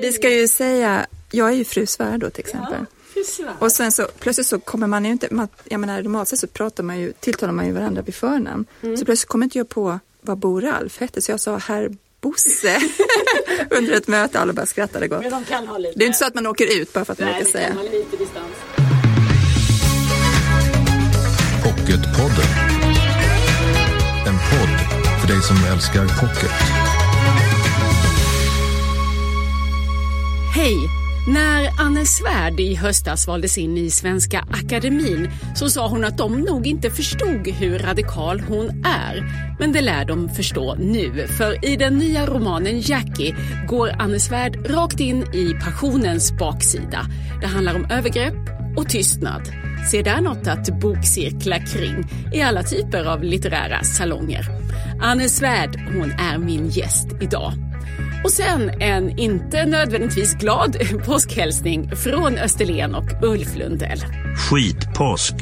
Vi ska ju säga, jag är ju fru Svärd då till exempel. Ja, och sen så plötsligt så kommer man ju inte, man, jag menar normalt sett så pratar man ju, tilltalar man ju varandra vid förnamn. Mm. Så plötsligt kommer inte jag på vad Bo Ralf hette så jag sa herr Bosse under ett möte. Alla bara skrattade gott. Men de kan ha lite. Det är inte så att man åker ut bara för att Nej, man råkar säga. kan ha lite distans. Pocketpodden. En podd för dig som älskar pocket. Hej! När Anne Svärd i höstas valdes in i Svenska Akademin så sa hon att de nog inte förstod hur radikal hon är. Men det lär de förstå nu, för i den nya romanen Jackie går Anne Svärd rakt in i passionens baksida. Det handlar om övergrepp och tystnad. Se där något att bokcirkla kring i alla typer av litterära salonger. Anne Svärd, hon är min gäst idag. Och sen en inte nödvändigtvis glad påskhälsning från Österlen och Ulf Lundell. Skitpåsk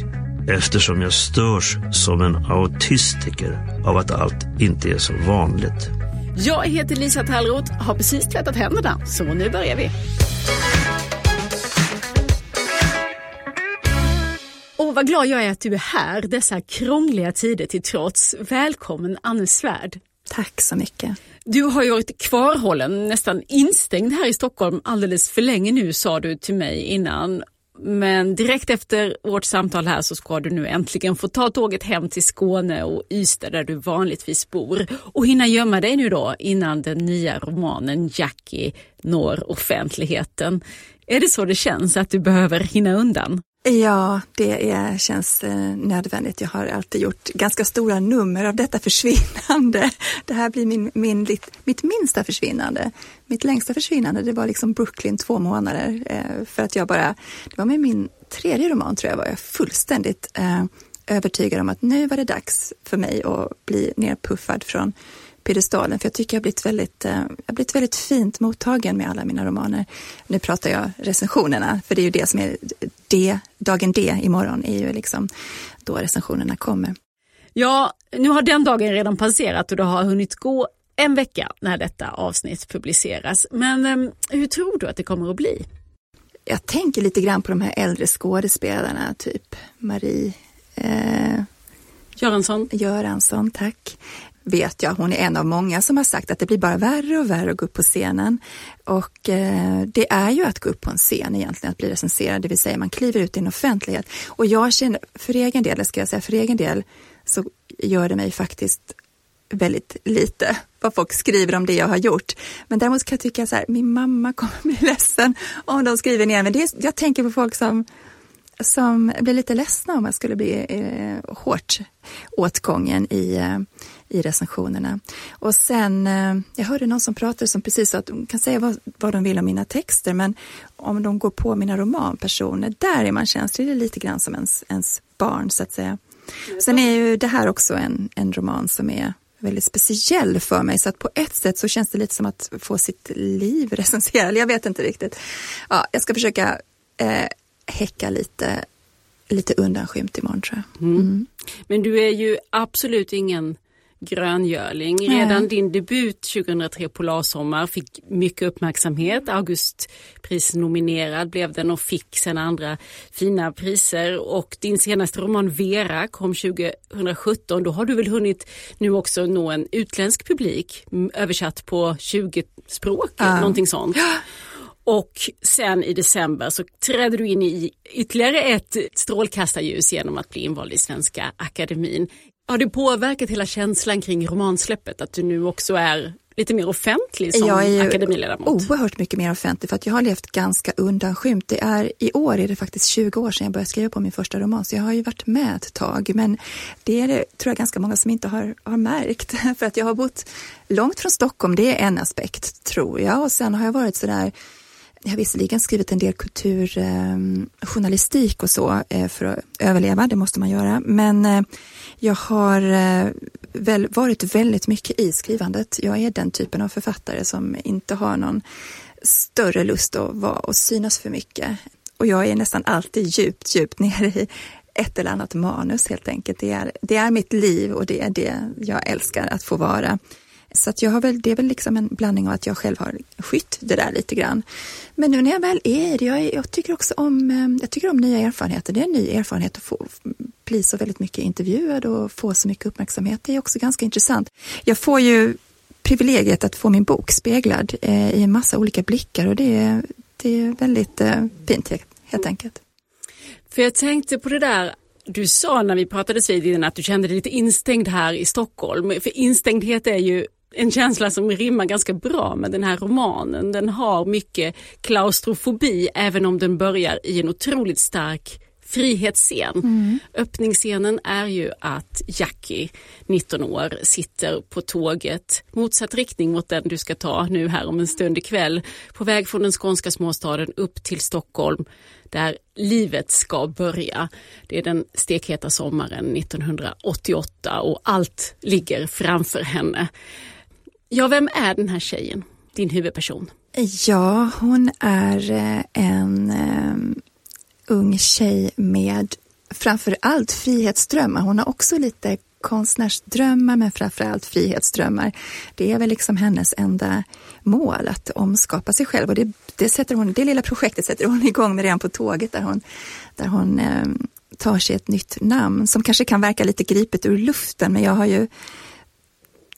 eftersom jag störs som en autistiker av att allt inte är så vanligt. Jag heter Lisa Tallroth, har precis tvättat händerna, så nu börjar vi. Och vad glad jag är att du är här dessa krångliga tider till trots. Välkommen Anne Svärd. Tack så mycket. Du har ju varit kvarhållen, nästan instängd här i Stockholm alldeles för länge nu sa du till mig innan. Men direkt efter vårt samtal här så ska du nu äntligen få ta tåget hem till Skåne och Ystad där du vanligtvis bor och hinna gömma dig nu då innan den nya romanen Jackie når offentligheten. Är det så det känns att du behöver hinna undan? Ja, det är, känns eh, nödvändigt. Jag har alltid gjort ganska stora nummer av detta försvinnande. Det här blir min, min, mitt minsta försvinnande. Mitt längsta försvinnande, det var liksom Brooklyn två månader. Eh, för att jag bara, det var med min tredje roman tror jag var jag fullständigt eh, övertygad om att nu var det dags för mig att bli nerpuffad från piedestalen, för jag tycker jag har blivit väldigt, eh, jag har blivit väldigt fint mottagen med alla mina romaner. Nu pratar jag recensionerna, för det är ju det som är det, dagen D imorgon är ju liksom då recensionerna kommer. Ja, nu har den dagen redan passerat och det har hunnit gå en vecka när detta avsnitt publiceras. Men eh, hur tror du att det kommer att bli? Jag tänker lite grann på de här äldre skådespelarna, typ Marie eh, Göransson. Göransson, tack vet jag. Hon är en av många som har sagt att det blir bara värre och värre att gå upp på scenen. Och eh, det är ju att gå upp på en scen egentligen, att bli recenserad, det vill säga man kliver ut i en offentlighet. Och jag känner, för egen del, ska jag säga, för egen del så gör det mig faktiskt väldigt lite vad folk skriver om det jag har gjort. Men däremot kan jag tycka så här, min mamma kommer bli ledsen om de skriver ner mig. Jag tänker på folk som som blir lite ledsna om jag skulle bli eh, hårt åtgången i, eh, i recensionerna. Och sen, eh, jag hörde någon som pratade som precis sa att de kan säga vad, vad de vill om mina texter, men om de går på mina romanpersoner, där är man känslig, det är lite grann som ens, ens barn så att säga. Sen är ju det här också en, en roman som är väldigt speciell för mig, så att på ett sätt så känns det lite som att få sitt liv recenserat, jag vet inte riktigt. Ja, jag ska försöka eh, häcka lite, lite undanskymt imorgon tror jag. Mm. Mm. Men du är ju absolut ingen gröngöling. Redan Nej. din debut 2003 Polarsommar fick mycket uppmärksamhet. Augustprisnominerad blev den och fick sen andra fina priser. Och din senaste roman Vera kom 2017. Då har du väl hunnit nu också nå en utländsk publik översatt på 20 språk, ja. någonting sånt. Och sen i december så trädde du in i ytterligare ett strålkastarljus genom att bli invald i Svenska Akademin. Har det påverkat hela känslan kring romansläppet att du nu också är lite mer offentlig som jag är akademiledamot? oerhört mycket mer offentlig för att jag har levt ganska undanskymt. Det är, I år är det faktiskt 20 år sedan jag började skriva på min första roman så jag har ju varit med ett tag men det är det tror jag ganska många som inte har, har märkt för att jag har bott långt från Stockholm, det är en aspekt tror jag och sen har jag varit sådär jag har visserligen skrivit en del kulturjournalistik ehm, och så eh, för att överleva, det måste man göra, men eh, jag har eh, väl varit väldigt mycket i skrivandet. Jag är den typen av författare som inte har någon större lust att vara och synas för mycket. Och jag är nästan alltid djupt, djupt nere i ett eller annat manus helt enkelt. Det är, det är mitt liv och det är det jag älskar att få vara. Så att jag har väl, det är väl liksom en blandning av att jag själv har skytt det där lite grann. Men nu när jag väl är det, jag, jag, tycker också om, eh, jag tycker om nya erfarenheter. Det är en ny erfarenhet att få bli så väldigt mycket intervjuad och få så mycket uppmärksamhet. Det är också ganska intressant. Jag får ju privilegiet att få min bok speglad eh, i en massa olika blickar och det är, det är väldigt eh, fint helt enkelt. För jag tänkte på det där du sa när vi pratades vid innan att du kände dig lite instängd här i Stockholm. För instängdhet är ju en känsla som rimmar ganska bra med den här romanen. Den har mycket klaustrofobi även om den börjar i en otroligt stark frihetsscen. Mm. Öppningsscenen är ju att Jackie, 19 år, sitter på tåget motsatt riktning mot den du ska ta nu här om en stund ikväll på väg från den skånska småstaden upp till Stockholm där livet ska börja. Det är den stekheta sommaren 1988 och allt ligger framför henne. Ja, vem är den här tjejen, din huvudperson? Ja, hon är eh, en um, ung tjej med framför allt frihetsdrömmar. Hon har också lite konstnärsdrömmar men framförallt frihetsdrömmar. Det är väl liksom hennes enda mål att omskapa sig själv och det, det, sätter hon, det lilla projektet sätter hon igång med redan på tåget där hon, där hon um, tar sig ett nytt namn som kanske kan verka lite gripet ur luften men jag har ju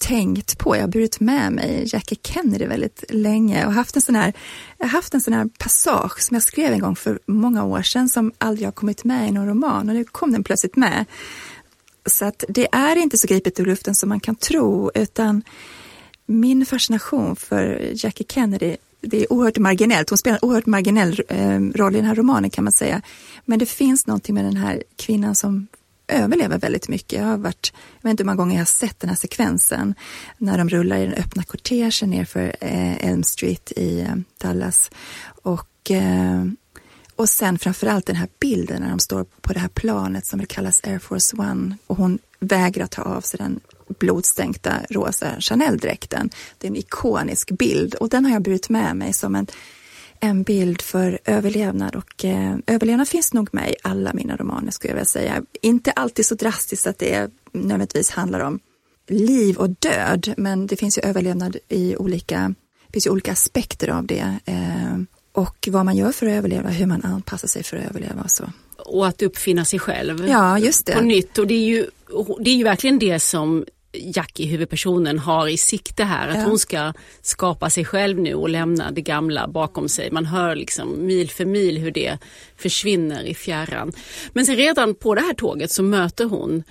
tänkt på, jag har burit med mig Jackie Kennedy väldigt länge och haft en sån här, jag har haft en sån här passage som jag skrev en gång för många år sedan som aldrig har kommit med i någon roman och nu kom den plötsligt med. Så att det är inte så gripet ur luften som man kan tro utan min fascination för Jackie Kennedy det är oerhört marginellt. Hon spelar en oerhört marginell eh, roll i den här romanen kan man säga. Men det finns någonting med den här kvinnan som överlever väldigt mycket. Jag har varit, jag vet inte hur många gånger jag har sett den här sekvensen när de rullar i den öppna kortegen nerför eh, Elm Street i eh, Dallas. Och, eh, och sen framförallt den här bilden när de står på det här planet som kallas Air Force One och hon vägrar ta av sig den blodstänkta rosa Chanel-dräkten. Det är en ikonisk bild och den har jag burit med mig som en en bild för överlevnad och eh, överlevnad finns nog med i alla mina romaner skulle jag vilja säga. Inte alltid så drastiskt att det nödvändigtvis handlar om liv och död, men det finns ju överlevnad i olika, finns ju olika aspekter av det. Eh, och vad man gör för att överleva, hur man anpassar sig för att överleva och så. Och att uppfinna sig själv ja, just det. på nytt. Och det är ju, det är ju verkligen det som Jackie, huvudpersonen, har i sikte här. Att ja. hon ska skapa sig själv nu och lämna det gamla bakom sig. Man hör liksom mil för mil hur det försvinner i fjärran. Men sen redan på det här tåget så möter hon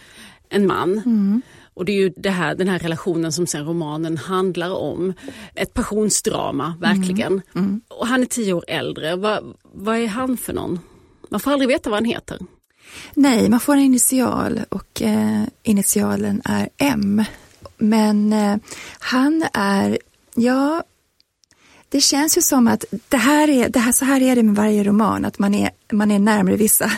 en man. Mm. Och det är ju det här, den här relationen som sen romanen handlar om. Ett passionsdrama, verkligen. Mm. Mm. Och han är tio år äldre. Va, vad är han för någon? Man får aldrig veta vad han heter. Nej, man får en initial och eh, initialen är M. Men eh, han är, ja, det känns ju som att det här är, det här, så här är det med varje roman, att man är, man är närmare vissa,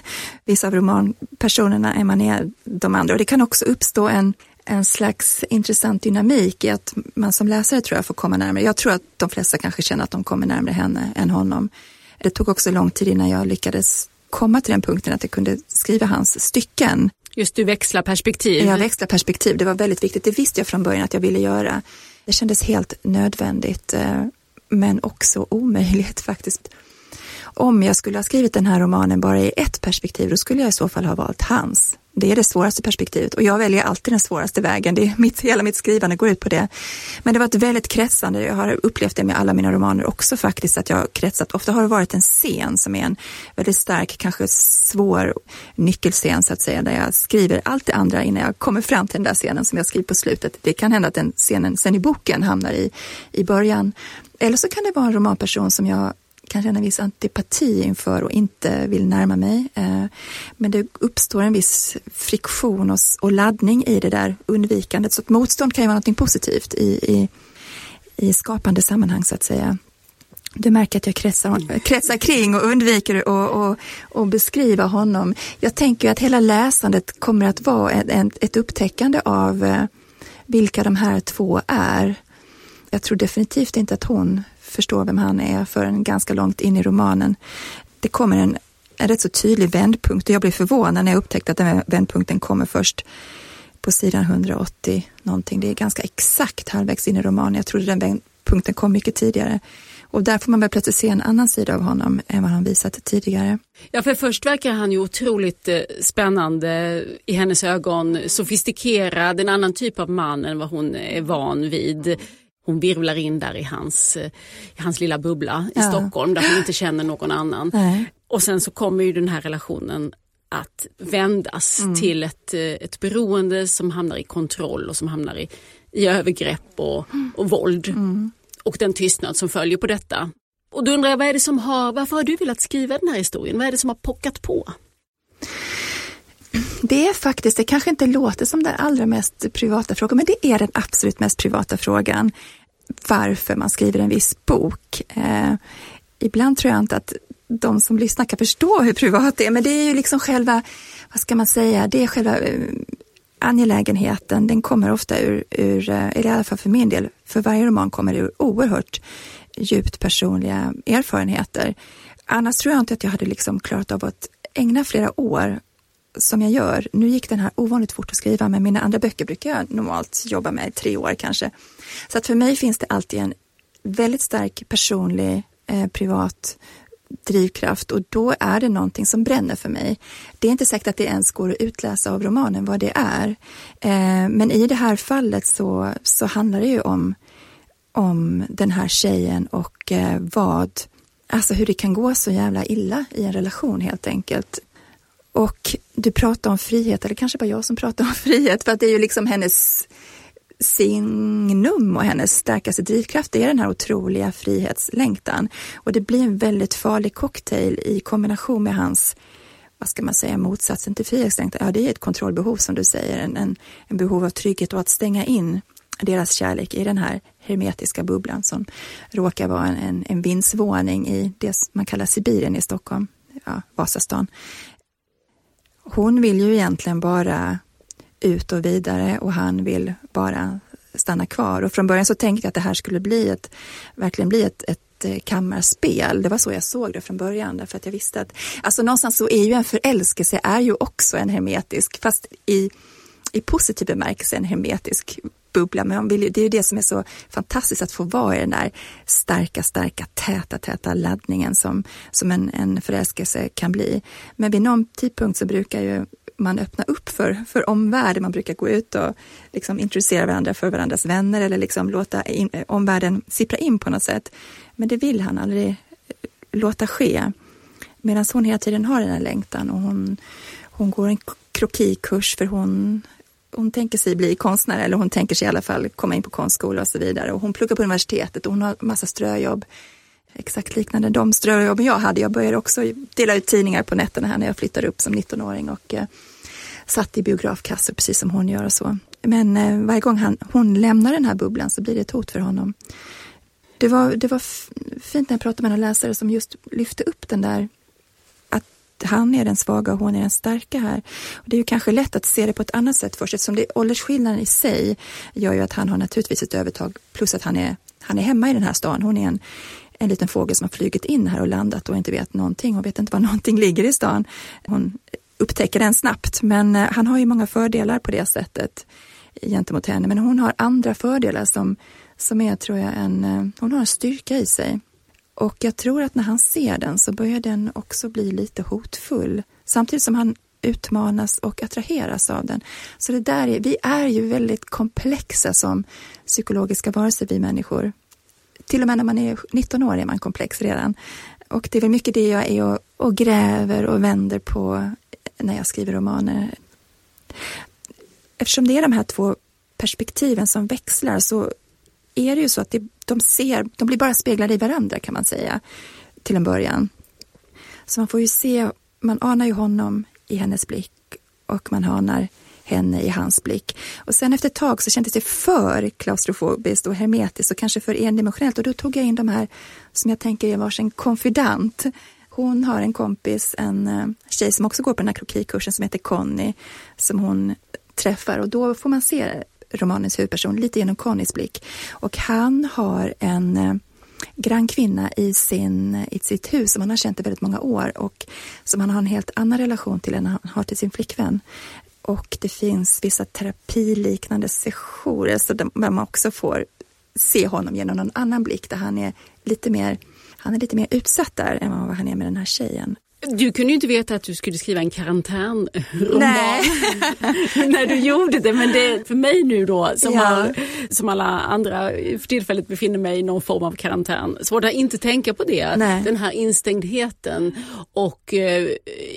vissa av romanpersonerna än man är de andra. Och det kan också uppstå en, en slags intressant dynamik i att man som läsare tror jag får komma närmare. Jag tror att de flesta kanske känner att de kommer närmare henne än honom. Det tog också lång tid innan jag lyckades komma till den punkten att jag kunde skriva hans stycken. Just du växlar perspektiv. Jag växlar perspektiv, det var väldigt viktigt. Det visste jag från början att jag ville göra. Det kändes helt nödvändigt, eh, men också omöjligt faktiskt. Om jag skulle ha skrivit den här romanen bara i ett perspektiv, då skulle jag i så fall ha valt hans. Det är det svåraste perspektivet och jag väljer alltid den svåraste vägen. Det är mitt, hela mitt skrivande går ut på det. Men det var ett väldigt kretsande, jag har upplevt det med alla mina romaner också faktiskt, att jag har kretsat. Ofta har det varit en scen som är en väldigt stark, kanske svår nyckelscen så att säga, där jag skriver allt det andra innan jag kommer fram till den där scenen som jag skriver på slutet. Det kan hända att den scenen sen i boken hamnar i, i början. Eller så kan det vara en romanperson som jag kan känna en viss antipati inför och inte vill närma mig. Eh, men det uppstår en viss friktion och laddning i det där undvikandet. Så motstånd kan ju vara något positivt i, i, i skapande sammanhang så att säga. Du märker att jag kretsar, kretsar kring och undviker och, och, och beskriva honom. Jag tänker att hela läsandet kommer att vara ett, ett upptäckande av eh, vilka de här två är. Jag tror definitivt inte att hon förstå vem han är förrän ganska långt in i romanen. Det kommer en, en rätt så tydlig vändpunkt och jag blev förvånad när jag upptäckte att den vändpunkten kommer först på sidan 180 någonting. Det är ganska exakt halvvägs in i romanen. Jag trodde den punkten kom mycket tidigare. Och där får man väl plötsligt se en annan sida av honom än vad han visat tidigare. Ja, för först verkar han ju otroligt eh, spännande i hennes ögon, sofistikerad, en annan typ av man än vad hon är van vid. Hon virvlar in där i hans, eh, i hans lilla bubbla i ja. Stockholm där hon inte känner någon annan. Nej. Och sen så kommer ju den här relationen att vändas mm. till ett, eh, ett beroende som hamnar i kontroll och som hamnar i, i övergrepp och, och våld. Mm. Och den tystnad som följer på detta. Och då undrar jag, vad är det som har, varför har du velat skriva den här historien? Vad är det som har pockat på? Det är faktiskt, det kanske inte låter som den allra mest privata frågan, men det är den absolut mest privata frågan. Varför man skriver en viss bok. Eh, ibland tror jag inte att de som lyssnar kan förstå hur privat det är, men det är ju liksom själva, vad ska man säga, det är själva eh, angelägenheten, den kommer ofta ur, ur, eh, eller i alla fall för min del, för varje roman kommer ur oerhört djupt personliga erfarenheter. Annars tror jag inte att jag hade liksom klarat av att ägna flera år som jag gör. Nu gick den här ovanligt fort att skriva, men mina andra böcker brukar jag normalt jobba med i tre år kanske. Så att för mig finns det alltid en väldigt stark personlig, eh, privat drivkraft och då är det någonting som bränner för mig. Det är inte säkert att det ens går att utläsa av romanen vad det är. Eh, men i det här fallet så, så handlar det ju om, om den här tjejen och eh, vad, alltså hur det kan gå så jävla illa i en relation helt enkelt. Och du pratar om frihet, eller kanske bara jag som pratar om frihet, för att det är ju liksom hennes signum och hennes starkaste drivkraft är den här otroliga frihetslängtan. Och det blir en väldigt farlig cocktail i kombination med hans, vad ska man säga, motsatsen till frihetslängtan. Ja, det är ett kontrollbehov som du säger, en, en, en behov av trygghet och att stänga in deras kärlek i den här hermetiska bubblan som råkar vara en, en, en vindsvåning i det man kallar Sibirien i Stockholm, ja, Vasastan. Hon vill ju egentligen bara ut och vidare och han vill bara stanna kvar. Och från början så tänkte jag att det här skulle bli ett, verkligen bli ett, ett eh, kammarspel. Det var så jag såg det från början, därför att jag visste att alltså någonstans så är ju en förälskelse är ju också en hermetisk, fast i, i positiv bemärkelse en hermetisk bubbla. Men vill, det är ju det som är så fantastiskt att få vara i den där starka, starka, täta, täta laddningen som, som en, en förälskelse kan bli. Men vid någon tidpunkt så brukar ju man öppna upp för, för omvärlden. Man brukar gå ut och liksom introducera varandra för varandras vänner eller liksom låta in, omvärlden sippra in på något sätt. Men det vill han aldrig eh, låta ske. Medan hon hela tiden har den här längtan och hon, hon går en krokikurs för hon, hon tänker sig bli konstnär eller hon tänker sig i alla fall komma in på konstskola och så vidare. Och hon pluggar på universitetet och hon har massa ströjobb exakt liknande de ströjobben jag hade. Jag började också dela ut tidningar på nätterna här när jag flyttade upp som 19-åring och eh, satt i biografkassor precis som hon gör och så. Men eh, varje gång han, hon lämnar den här bubblan så blir det ett hot för honom. Det var, det var fint när jag pratade med en läsare som just lyfte upp den där han är den svaga och hon är den starka här. Och det är ju kanske lätt att se det på ett annat sätt först eftersom det, åldersskillnaden i sig gör ju att han har naturligtvis ett övertag plus att han är, han är hemma i den här stan. Hon är en, en liten fågel som har flugit in här och landat och inte vet någonting. Hon vet inte var någonting ligger i stan. Hon upptäcker den snabbt, men eh, han har ju många fördelar på det sättet gentemot henne. Men hon har andra fördelar som, som är, tror jag, en, eh, hon har en styrka i sig. Och jag tror att när han ser den så börjar den också bli lite hotfull. Samtidigt som han utmanas och attraheras av den. Så det där är, vi är ju väldigt komplexa som psykologiska varelser, vi människor. Till och med när man är 19 år är man komplex redan. Och det är väl mycket det jag är och, och gräver och vänder på när jag skriver romaner. Eftersom det är de här två perspektiven som växlar så är det ju så att det, de, ser, de blir bara speglade i varandra kan man säga till en början. Så man får ju se, man anar ju honom i hennes blick och man anar henne i hans blick. Och sen efter ett tag så kändes det för klaustrofobiskt och hermetiskt och kanske för endimensionellt och då tog jag in de här som jag tänker är varsin konfidant. Hon har en kompis, en eh, tjej som också går på den här krokikursen som heter Conny, som hon träffar och då får man se romanens huvudperson lite genom Connys blick. Och han har en eh, grann grannkvinna i, sin, eh, i sitt hus som han har känt i väldigt många år och som han har en helt annan relation till än han har till sin flickvän. och det finns vissa terapiliknande sessioner så där man också får se honom genom någon annan blick där han är lite mer, han är lite mer utsatt där än vad han är med den här tjejen. Du kunde ju inte veta att du skulle skriva en karantänroman när du gjorde det. Men det för mig nu då som, ja. har, som alla andra för tillfället befinner mig i någon form av karantän. Svårt att inte tänka på det. Nej. Den här instängdheten och eh,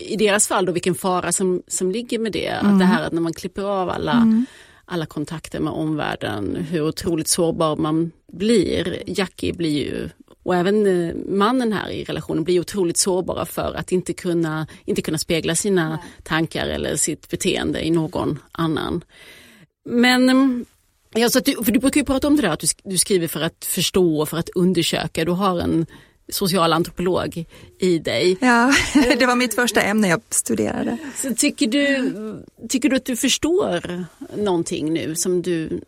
i deras fall då vilken fara som, som ligger med det. Mm. Att det här att när man klipper av alla mm alla kontakter med omvärlden, hur otroligt sårbar man blir. Jackie blir ju och även eh, mannen här i relationen blir otroligt sårbara för att inte kunna, inte kunna spegla sina Nej. tankar eller sitt beteende i någon annan. Men mm, Ja, så du, för du brukar ju prata om det där att du, du skriver för att förstå och för att undersöka. Du har en social antropolog i dig. Ja, det var mitt första ämne jag studerade. Så tycker, du, tycker du att du förstår någonting nu som du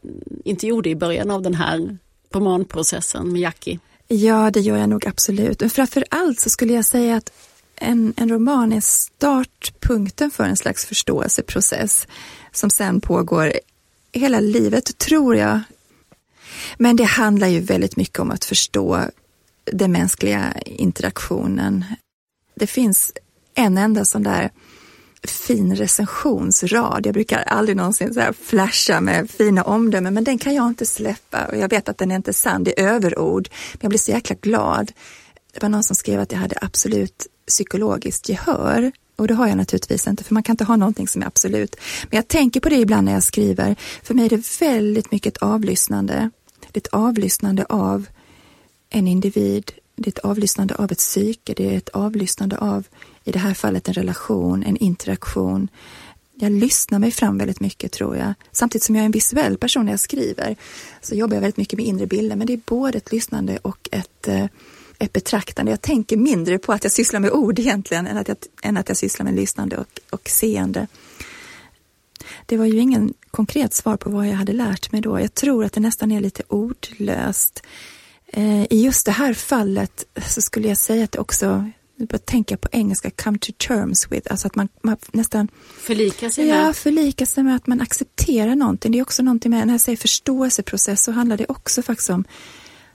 inte gjorde i början av den här romanprocessen med Jackie? Ja, det gör jag nog absolut. Men framför allt så skulle jag säga att en, en roman är startpunkten för en slags förståelseprocess som sen pågår hela livet, tror jag. Men det handlar ju väldigt mycket om att förstå den mänskliga interaktionen. Det finns en enda sån där fin recensionsrad. Jag brukar aldrig någonsin så här flasha med fina omdömen, men den kan jag inte släppa. Och jag vet att den är inte sann, det är överord, men jag blir så jäkla glad. Det var någon som skrev att jag hade absolut psykologiskt gehör. Och det har jag naturligtvis inte, för man kan inte ha någonting som är absolut. Men jag tänker på det ibland när jag skriver. För mig är det väldigt mycket ett avlyssnande. Det är ett avlyssnande av en individ, det är ett avlyssnande av ett psyke, det är ett avlyssnande av, i det här fallet en relation, en interaktion. Jag lyssnar mig fram väldigt mycket tror jag. Samtidigt som jag är en visuell person när jag skriver så jobbar jag väldigt mycket med inre bilder, men det är både ett lyssnande och ett, eh, ett betraktande. Jag tänker mindre på att jag sysslar med ord egentligen än att jag, än att jag sysslar med lyssnande och, och seende. Det var ju ingen konkret svar på vad jag hade lärt mig då. Jag tror att det nästan är lite ordlöst. Eh, I just det här fallet så skulle jag säga att det också jag börjar tänka på engelska, come to terms with, alltså att man, man nästan förlika sig med. Ja, förlika sig med att man accepterar någonting. Det är också någonting med, när jag säger förståelseprocess så handlar det också faktiskt om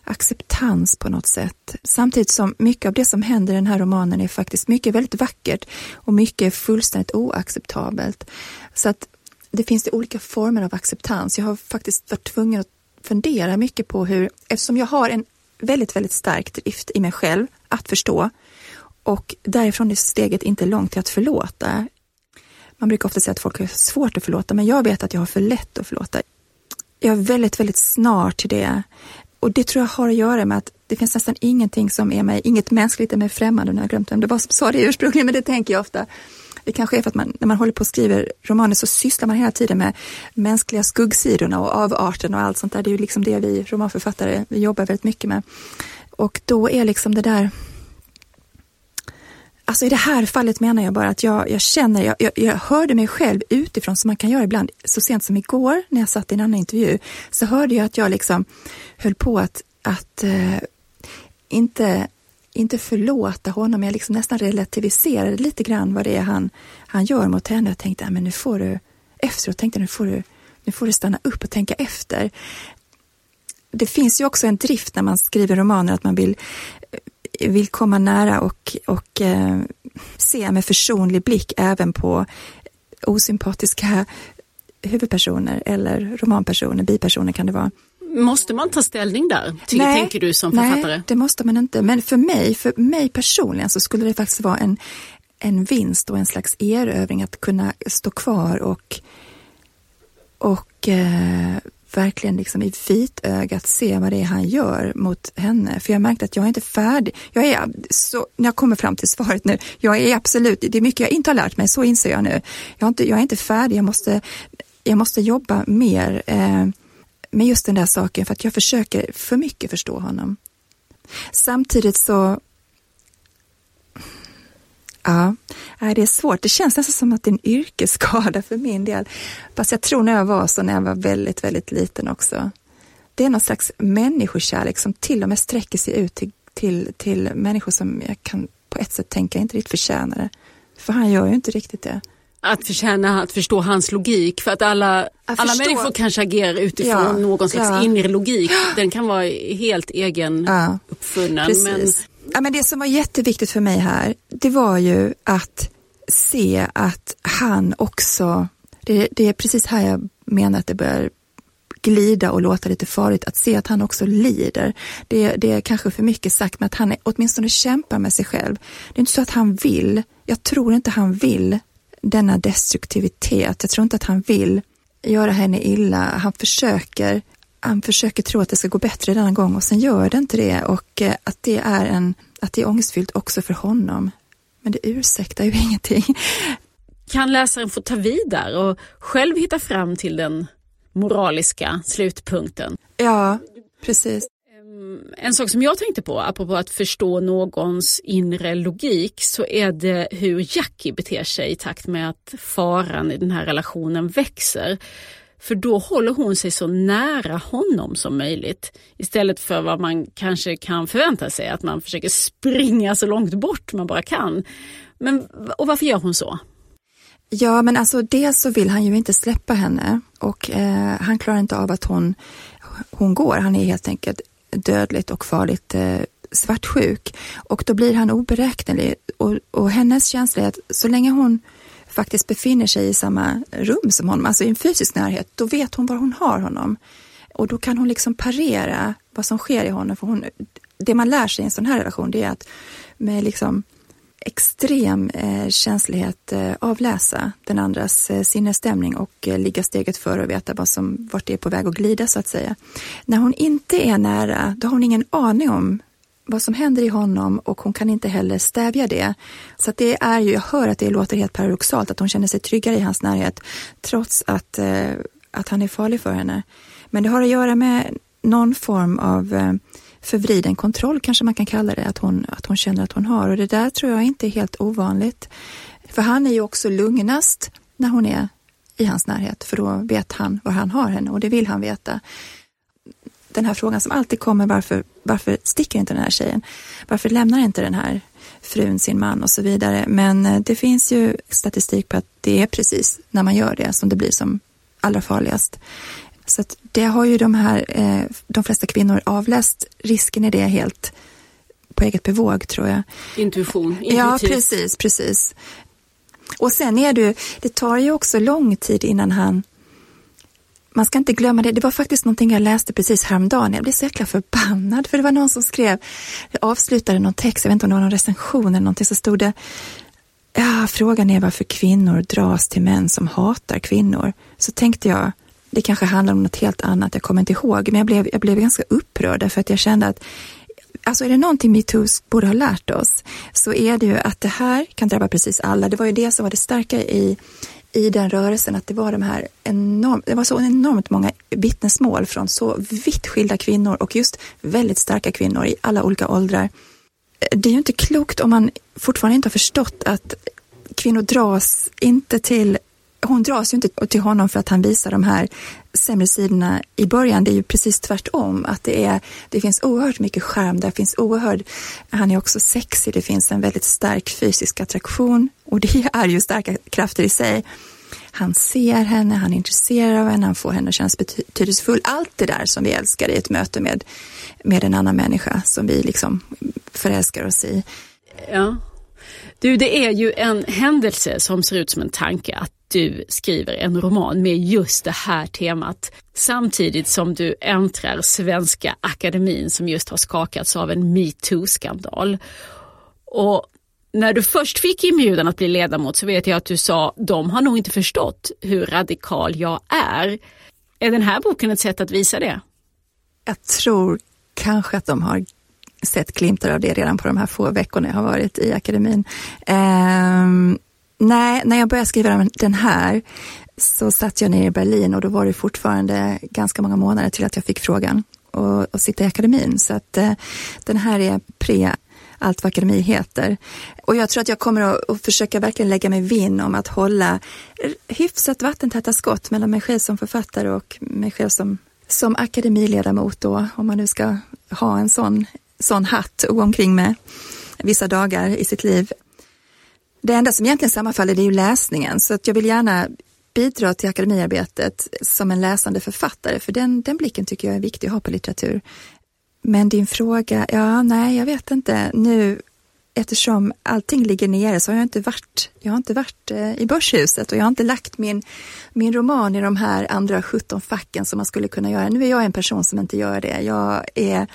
acceptans på något sätt. Samtidigt som mycket av det som händer i den här romanen är faktiskt mycket väldigt vackert och mycket fullständigt oacceptabelt. Så att det finns det olika former av acceptans. Jag har faktiskt varit tvungen att fundera mycket på hur, eftersom jag har en väldigt, väldigt stark drift i mig själv att förstå och därifrån är steget inte långt till att förlåta. Man brukar ofta säga att folk har svårt att förlåta, men jag vet att jag har för lätt att förlåta. Jag är väldigt, väldigt snar till det. Och det tror jag har att göra med att det finns nästan ingenting som är mig, inget mänskligt är mig främmande. Nu har jag glömt vem det var som sa det ursprungligen, men det tänker jag ofta. Det kanske är för att man, när man håller på och skriver romaner så sysslar man hela tiden med mänskliga skuggsidorna och avarten och allt sånt där. Det är ju liksom det vi romanförfattare vi jobbar väldigt mycket med. Och då är liksom det där Alltså i det här fallet menar jag bara att jag, jag känner, jag, jag, jag, hörde mig själv utifrån som man kan göra ibland. Så sent som igår när jag satt i en annan intervju så hörde jag att jag liksom höll på att, att eh, inte inte förlåta honom, jag liksom nästan relativiserade lite grann vad det är han, han gör mot henne. Jag tänkte, men nu får du, efteråt tänkte nu får du, nu får du stanna upp och tänka efter. Det finns ju också en drift när man skriver romaner att man vill, eh, vill komma nära och, och eh, se med försonlig blick även på osympatiska huvudpersoner eller romanpersoner, bipersoner kan det vara. Måste man ta ställning där, nej, tänker du som författare? Nej, det måste man inte. Men för mig, för mig personligen så skulle det faktiskt vara en, en vinst och en slags erövring att kunna stå kvar och, och eh, verkligen liksom i vitögat se vad det är han gör mot henne. För jag märkte att jag är inte färdig. Jag är så, när jag kommer fram till svaret nu, jag är absolut, det är mycket jag inte har lärt mig, så inser jag nu. Jag, inte, jag är inte färdig, jag måste, jag måste jobba mer. Eh, med just den där saken för att jag försöker för mycket förstå honom. Samtidigt så Ja, det är svårt. Det känns nästan som att det är en yrkesskada för min del. Fast jag tror när jag var så när jag var väldigt, väldigt liten också. Det är någon slags människokärlek som till och med sträcker sig ut till, till, till människor som jag kan på ett sätt tänka inte riktigt förtjänar det. För han gör ju inte riktigt det att förtjäna att förstå hans logik för att alla, alla människor kanske agerar utifrån ja, någon slags ja. inre logik. Den kan vara helt egen ja, uppfunnen. Men... Ja, men det som var jätteviktigt för mig här, det var ju att se att han också, det, det är precis här jag menar att det börjar glida och låta lite farligt, att se att han också lider. Det, det är kanske för mycket sagt, men att han är, åtminstone kämpar med sig själv. Det är inte så att han vill, jag tror inte han vill denna destruktivitet. Jag tror inte att han vill göra henne illa. Han försöker, han försöker tro att det ska gå bättre denna gång och sen gör det inte det och eh, att det är en, att det är ångestfyllt också för honom. Men det ursäktar ju ingenting. Kan läsaren få ta vid där och själv hitta fram till den moraliska slutpunkten? Ja, precis. Mm, en sak som jag tänkte på, apropå att förstå någons inre logik, så är det hur Jackie beter sig i takt med att faran i den här relationen växer. För då håller hon sig så nära honom som möjligt istället för vad man kanske kan förvänta sig, att man försöker springa så långt bort man bara kan. Men, och varför gör hon så? Ja, men alltså dels så vill han ju inte släppa henne och eh, han klarar inte av att hon, hon går. Han är helt enkelt dödligt och farligt eh, svartsjuk och då blir han oberäknelig och, och hennes känsla är att så länge hon faktiskt befinner sig i samma rum som honom, alltså i en fysisk närhet, då vet hon var hon har honom. Och då kan hon liksom parera vad som sker i honom. För hon, det man lär sig i en sån här relation, det är att med liksom extrem eh, känslighet eh, avläsa den andras eh, sinnesstämning och eh, ligga steget före och veta vad som, vart det är på väg att glida så att säga. När hon inte är nära, då har hon ingen aning om vad som händer i honom och hon kan inte heller stävja det. Så det är ju, jag hör att det låter helt paradoxalt att hon känner sig tryggare i hans närhet trots att, eh, att han är farlig för henne. Men det har att göra med någon form av eh, förvriden kontroll kanske man kan kalla det, att hon, att hon känner att hon har. Och det där tror jag inte är helt ovanligt. För han är ju också lugnast när hon är i hans närhet, för då vet han var han har henne och det vill han veta. Den här frågan som alltid kommer, varför, varför sticker inte den här tjejen? Varför lämnar inte den här frun sin man och så vidare? Men eh, det finns ju statistik på att det är precis när man gör det som det blir som allra farligast. Så det har ju de här, eh, de flesta kvinnor avläst risken i det helt på eget bevåg tror jag. Intuition. Intuitiv. Ja, precis, precis. Och sen är det det tar ju också lång tid innan han man ska inte glömma det, det var faktiskt någonting jag läste precis häromdagen. Jag blev så jäkla förbannad för det var någon som skrev, avslutade någon text, jag vet inte om det var någon recension eller någonting, så stod det Ja, frågan är varför kvinnor dras till män som hatar kvinnor. Så tänkte jag, det kanske handlar om något helt annat, jag kommer inte ihåg, men jag blev, jag blev ganska upprörd för att jag kände att Alltså är det någonting metoo borde ha lärt oss så är det ju att det här kan drabba precis alla. Det var ju det som var det starka i, i den rörelsen, att det var de här enorm, det var så enormt många vittnesmål från så vitt skilda kvinnor och just väldigt starka kvinnor i alla olika åldrar. Det är ju inte klokt om man fortfarande inte har förstått att kvinnor dras inte till hon dras ju inte till honom för att han visar de här sämre sidorna i början. Det är ju precis tvärtom, att det, är, det finns oerhört mycket skärm, det finns oerhörd, han är också sexig, det finns en väldigt stark fysisk attraktion och det är ju starka krafter i sig. Han ser henne, han är intresserad av henne, han får henne att kännas betydelsefull. Allt det där som vi älskar i ett möte med, med en annan människa som vi liksom förälskar oss i. Ja. Du, det är ju en händelse som ser ut som en tanke att du skriver en roman med just det här temat samtidigt som du äntrar Svenska Akademin som just har skakats av en metoo-skandal. Och när du först fick inbjudan att bli ledamot så vet jag att du sa de har nog inte förstått hur radikal jag är. Är den här boken ett sätt att visa det? Jag tror kanske att de har sett glimtar av det redan på de här få veckorna jag har varit i akademin. Um, Nej, när jag började skriva den här så satt jag nere i Berlin och då var det fortfarande ganska många månader till att jag fick frågan att sitta i akademin. Så att uh, den här är pre allt vad akademi heter. Och jag tror att jag kommer att, att försöka verkligen lägga mig vinn om att hålla hyfsat vattentäta skott mellan mig själv som författare och mig själv som, som akademiledamot då, om man nu ska ha en sån, sån hatt och gå omkring med vissa dagar i sitt liv. Det enda som egentligen sammanfaller det är ju läsningen, så att jag vill gärna bidra till akademiarbetet som en läsande författare, för den, den blicken tycker jag är viktig att ha på litteratur. Men din fråga, ja, nej, jag vet inte. Nu eftersom allting ligger nere så har jag inte varit, jag har inte varit eh, i Börshuset och jag har inte lagt min, min roman i de här andra 17 facken som man skulle kunna göra. Nu är jag en person som inte gör det. Jag, är,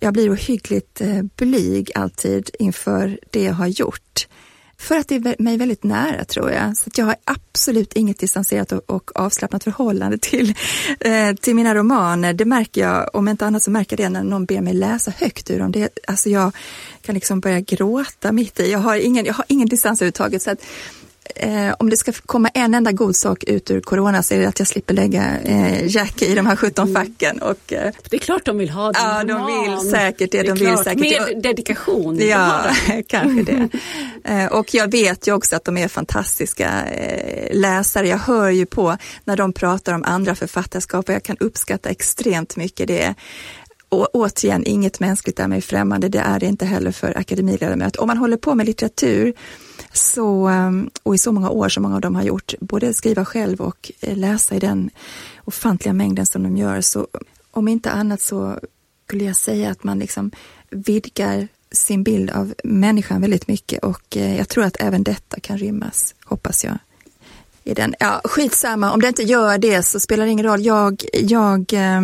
jag blir ohyggligt eh, blyg alltid inför det jag har gjort. För att det är mig väldigt nära tror jag. Så jag har absolut inget distanserat och, avslappnat förhållande till, eh, till mina romaner. Det märker jag, om inte annat så märker jag det när någon ber mig läsa högt ur dem. Det, alltså jag kan liksom börja gråta mitt i. Jag har ingen, jag har ingen distans överhuvudtaget. Så att, eh, om det ska komma en enda god sak ut ur corona så är det att jag slipper lägga eh, Jackie i de här 17 mm. facken. Och, eh, det är klart de vill ha det. Ja, de vill säkert det. det de vill säkert. Med dedikation. Ja, kanske det. Eh, och jag vet ju också att de är fantastiska eh, läsare. Jag hör ju på när de pratar om andra författarskap och jag kan uppskatta extremt mycket det. Och återigen, inget mänskligt är mig främmande, det är det inte heller för akademiledamöter. Om man håller på med litteratur så, ehm, och i så många år som många av dem har gjort, både skriva själv och eh, läsa i den ofantliga mängden som de gör, så om inte annat så skulle jag säga att man liksom vidgar sin bild av människan väldigt mycket och eh, jag tror att även detta kan rymmas, hoppas jag. I den. Ja, skitsamma, om det inte gör det så spelar det ingen roll. Jag, jag Eh,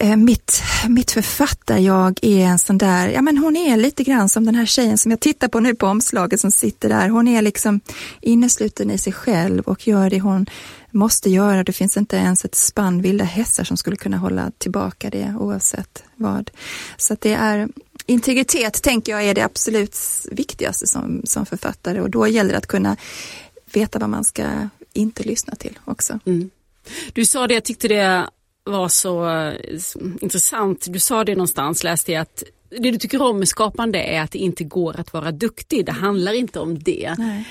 Eh, mitt, mitt författarjag är en sån där, ja men hon är lite grann som den här tjejen som jag tittar på nu på omslaget som sitter där. Hon är liksom innesluten i sig själv och gör det hon måste göra. Det finns inte ens ett spann vilda hästar som skulle kunna hålla tillbaka det oavsett vad. Så att det är integritet tänker jag är det absolut viktigaste som, som författare och då gäller det att kunna veta vad man ska inte lyssna till också. Mm. Du sa det, jag tyckte det var så eh, intressant. Du sa det någonstans, läste jag, att det du tycker om med skapande är att det inte går att vara duktig. Det handlar inte om det. Nej.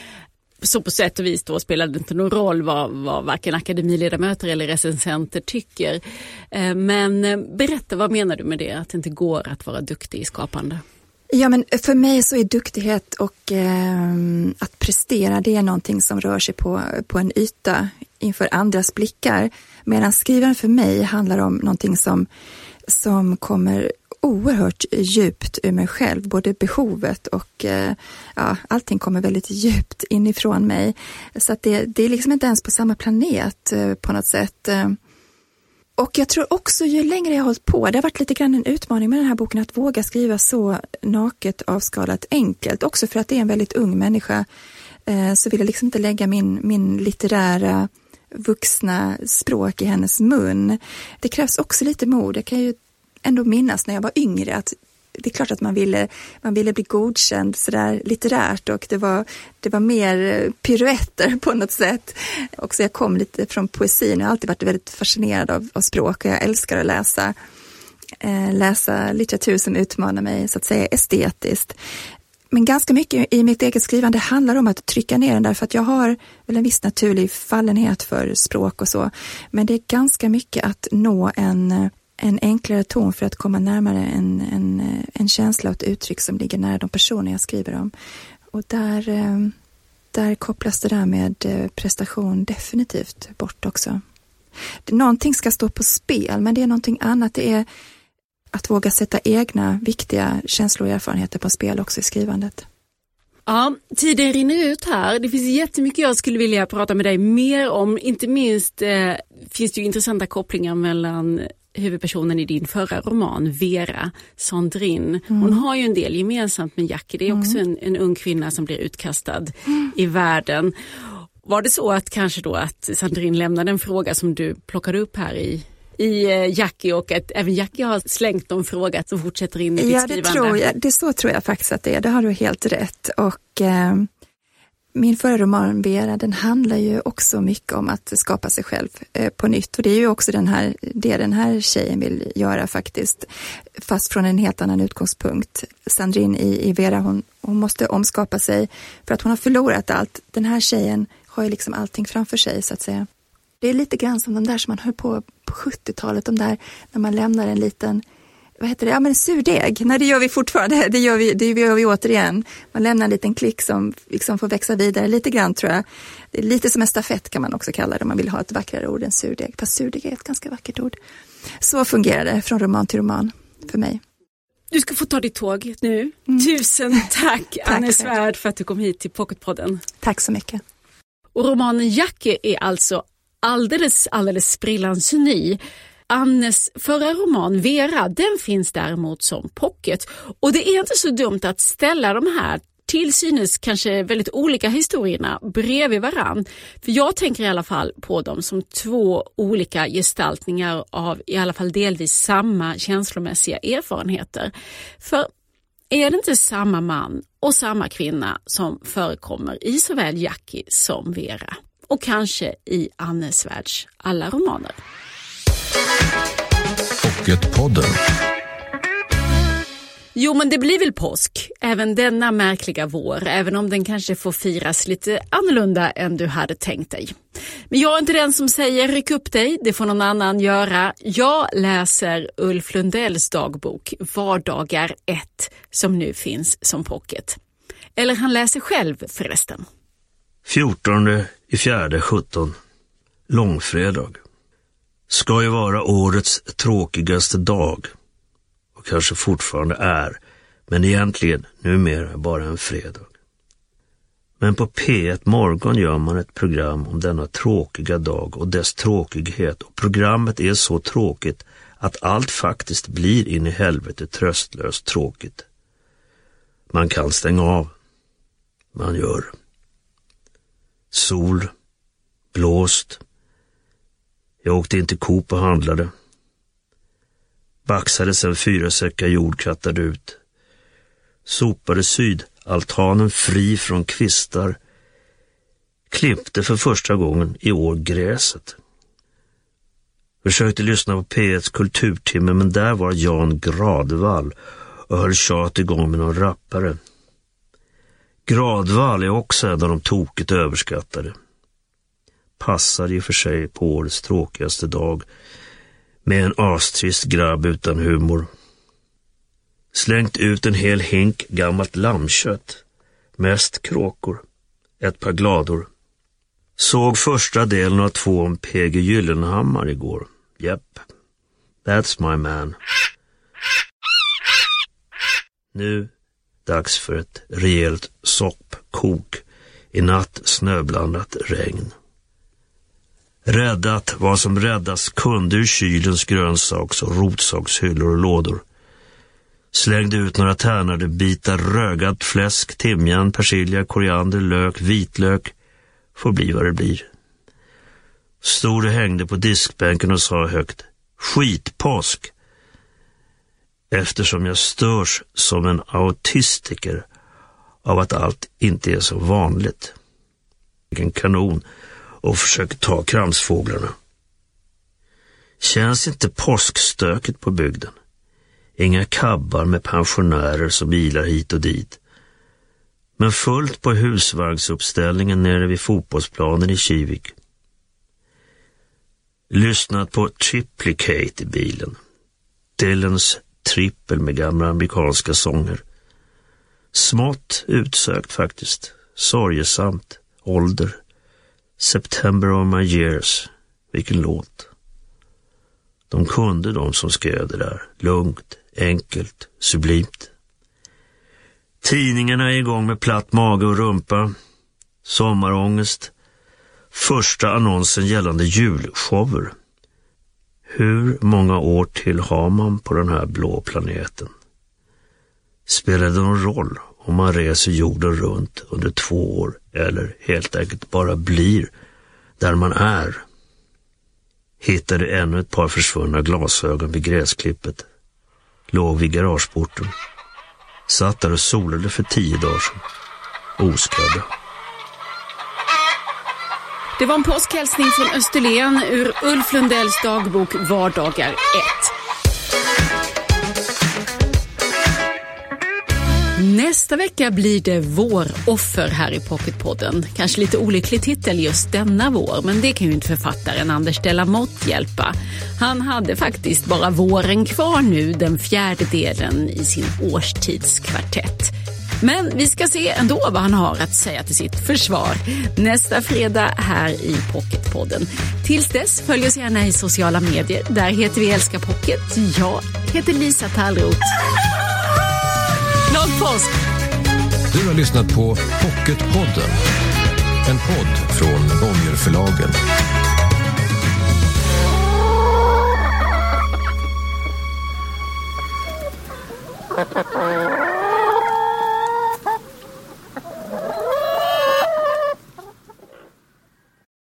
Så på sätt och vis då spelar det inte någon roll vad, vad varken akademiledamöter eller recensenter tycker. Eh, men eh, berätta, vad menar du med det, att det inte går att vara duktig i skapande? Ja, men för mig så är duktighet och eh, att prestera, det är någonting som rör sig på, på en yta inför andras blickar. Medan skrivaren för mig handlar om någonting som, som kommer oerhört djupt ur mig själv, både behovet och eh, ja, allting kommer väldigt djupt inifrån mig. Så att det, det är liksom inte ens på samma planet eh, på något sätt. Eh. Och jag tror också ju längre jag har hållit på, det har varit lite grann en utmaning med den här boken att våga skriva så naket, avskalat, enkelt. Också för att det är en väldigt ung människa eh, så vill jag liksom inte lägga min, min litterära vuxna språk i hennes mun. Det krävs också lite mod. Jag kan ju ändå minnas när jag var yngre att det är klart att man ville, man ville bli godkänd sådär litterärt och det var, det var mer piruetter på något sätt. Också jag kom lite från poesin, jag har alltid varit väldigt fascinerad av, av språk och jag älskar att läsa eh, läsa litteratur som utmanar mig så att säga estetiskt. Men ganska mycket i mitt eget skrivande handlar om att trycka ner den därför att jag har väl en viss naturlig fallenhet för språk och så. Men det är ganska mycket att nå en, eh, en enklare ton för att komma närmare en, en, en känsla och ett uttryck som ligger nära de personer jag skriver om. Och där, eh, där kopplas det där med eh, prestation definitivt bort också. Någonting ska stå på spel, men det är någonting annat. Det är att våga sätta egna viktiga känslor och erfarenheter på spel också i skrivandet. Ja, tiden rinner ut här. Det finns jättemycket jag skulle vilja prata med dig mer om. Inte minst eh, finns det ju intressanta kopplingar mellan huvudpersonen i din förra roman, Vera Sandrin. Mm. Hon har ju en del gemensamt med Jackie. Det är också mm. en, en ung kvinna som blir utkastad mm. i världen. Var det så att kanske då att Sandrin lämnade en fråga som du plockade upp här i i eh, Jackie och att även Jackie har slängt en fråga som fortsätter in i ditt ja, skrivande. Det tror jag, det så tror jag faktiskt att det är, det har du helt rätt. Och, eh, min förra roman Vera, den handlar ju också mycket om att skapa sig själv eh, på nytt och det är ju också den här, det den här tjejen vill göra faktiskt, fast från en helt annan utgångspunkt. Sandrine i, i Vera, hon, hon måste omskapa sig för att hon har förlorat allt. Den här tjejen har ju liksom allting framför sig så att säga. Det är lite grann som de där som man höll på på 70-talet, de där när man lämnar en liten vad heter det, ja men surdeg, nej det gör vi fortfarande, det gör vi, det gör vi återigen. Man lämnar en liten klick som liksom får växa vidare lite grann tror jag. Det är lite som en stafett kan man också kalla det om man vill ha ett vackrare ord än surdeg, fast surdeg är ett ganska vackert ord. Så fungerar det från roman till roman för mig. Du ska få ta ditt tåg nu. Mm. Tusen tack, tack Anne Svärd för att du kom hit till Pocketpodden. Tack så mycket. Och romanen Jackie är alltså alldeles, alldeles sprillans ny. Annes förra roman Vera, den finns däremot som pocket. Och det är inte så dumt att ställa de här till synes kanske väldigt olika historierna bredvid varann. För jag tänker i alla fall på dem som två olika gestaltningar av i alla fall delvis samma känslomässiga erfarenheter. För är det inte samma man och samma kvinna som förekommer i såväl Jackie som Vera? Och kanske i Annes världs alla romaner. Pocketpodden. Jo, men det blir väl påsk även denna märkliga vår, även om den kanske får firas lite annorlunda än du hade tänkt dig. Men jag är inte den som säger ryck upp dig, det får någon annan göra. Jag läser Ulf Lundells dagbok Vardagar 1 som nu finns som pocket. Eller han läser själv förresten. 14 i fjärde 17. Långfredag. Ska ju vara årets tråkigaste dag och kanske fortfarande är, men egentligen numera bara en fredag. Men på P1 Morgon gör man ett program om denna tråkiga dag och dess tråkighet och programmet är så tråkigt att allt faktiskt blir in i helvete tröstlöst tråkigt. Man kan stänga av. Man gör. Sol, blåst. Jag åkte in till Coop och handlade baxade sen fyra säckar jord krattade ut. Sopade sydaltanen fri från kvistar. Klippte för första gången i år gräset. Försökte lyssna på P1s kulturtimme men där var Jan Gradvall och höll tjat igång med någon rappare. Gradvall är också en av de tokigt överskattade. Passar i och för sig på årets tråkigaste dag med en astrist grabb utan humor. Slängt ut en hel hink gammalt lammkött. Mest kråkor. Ett par glador. Såg första delen av två om PG Gyllenhammar igår. Japp. That's my man. Nu dags för ett rejält soppkok i natt snöblandat regn. Räddat vad som räddas kunde ur kylens grönsaks och rotsakshyllor och lådor. Slängde ut några tärnade bitar rögat fläsk, timjan, persilja, koriander, lök, vitlök. Får bli vad det blir. Stod och hängde på diskbänken och sa högt Skitpåsk! Eftersom jag störs som en autistiker av att allt inte är så vanligt. En kanon och försöker ta kramsfåglarna. Känns inte påskstöket på bygden? Inga kabbar med pensionärer som bilar hit och dit. Men fullt på husvagnsuppställningen nere vid fotbollsplanen i Kivik. Lyssnat på Triplicate i bilen. Dylans trippel med gamla amerikanska sånger. Smått utsökt faktiskt. Sorgesamt. Ålder. September of my years. Vilken låt. De kunde de som skrev det där. Lugnt, enkelt, sublimt. Tidningarna är igång med platt mage och rumpa. Sommarångest. Första annonsen gällande julshower. Hur många år till har man på den här blå planeten? Spelar det någon roll om man reser jorden runt under två år eller helt enkelt bara blir där man är. Hittade ännu ett par försvunna glasögon vid gräsklippet. Låg vid garageporten. Satt där och solade för tio dagar sedan. Oskadda. Det var en påskhälsning från Österlen ur Ulf Lundells dagbok Vardagar 1. Nästa vecka blir det våroffer här i Pocketpodden. Kanske lite olycklig titel just denna vår, men det kan ju inte författaren Anders Delamotte hjälpa. Han hade faktiskt bara våren kvar nu, den fjärde delen i sin årstidskvartett. Men vi ska se ändå vad han har att säga till sitt försvar nästa fredag här i Pocketpodden. Tills dess, följ oss gärna i sociala medier. Där heter vi Älska Pocket. Jag heter Lisa Tallroth. Glad påsk! Du har lyssnat på Pocketpodden. En podd från Bonnierförlagen. Ha ha ha!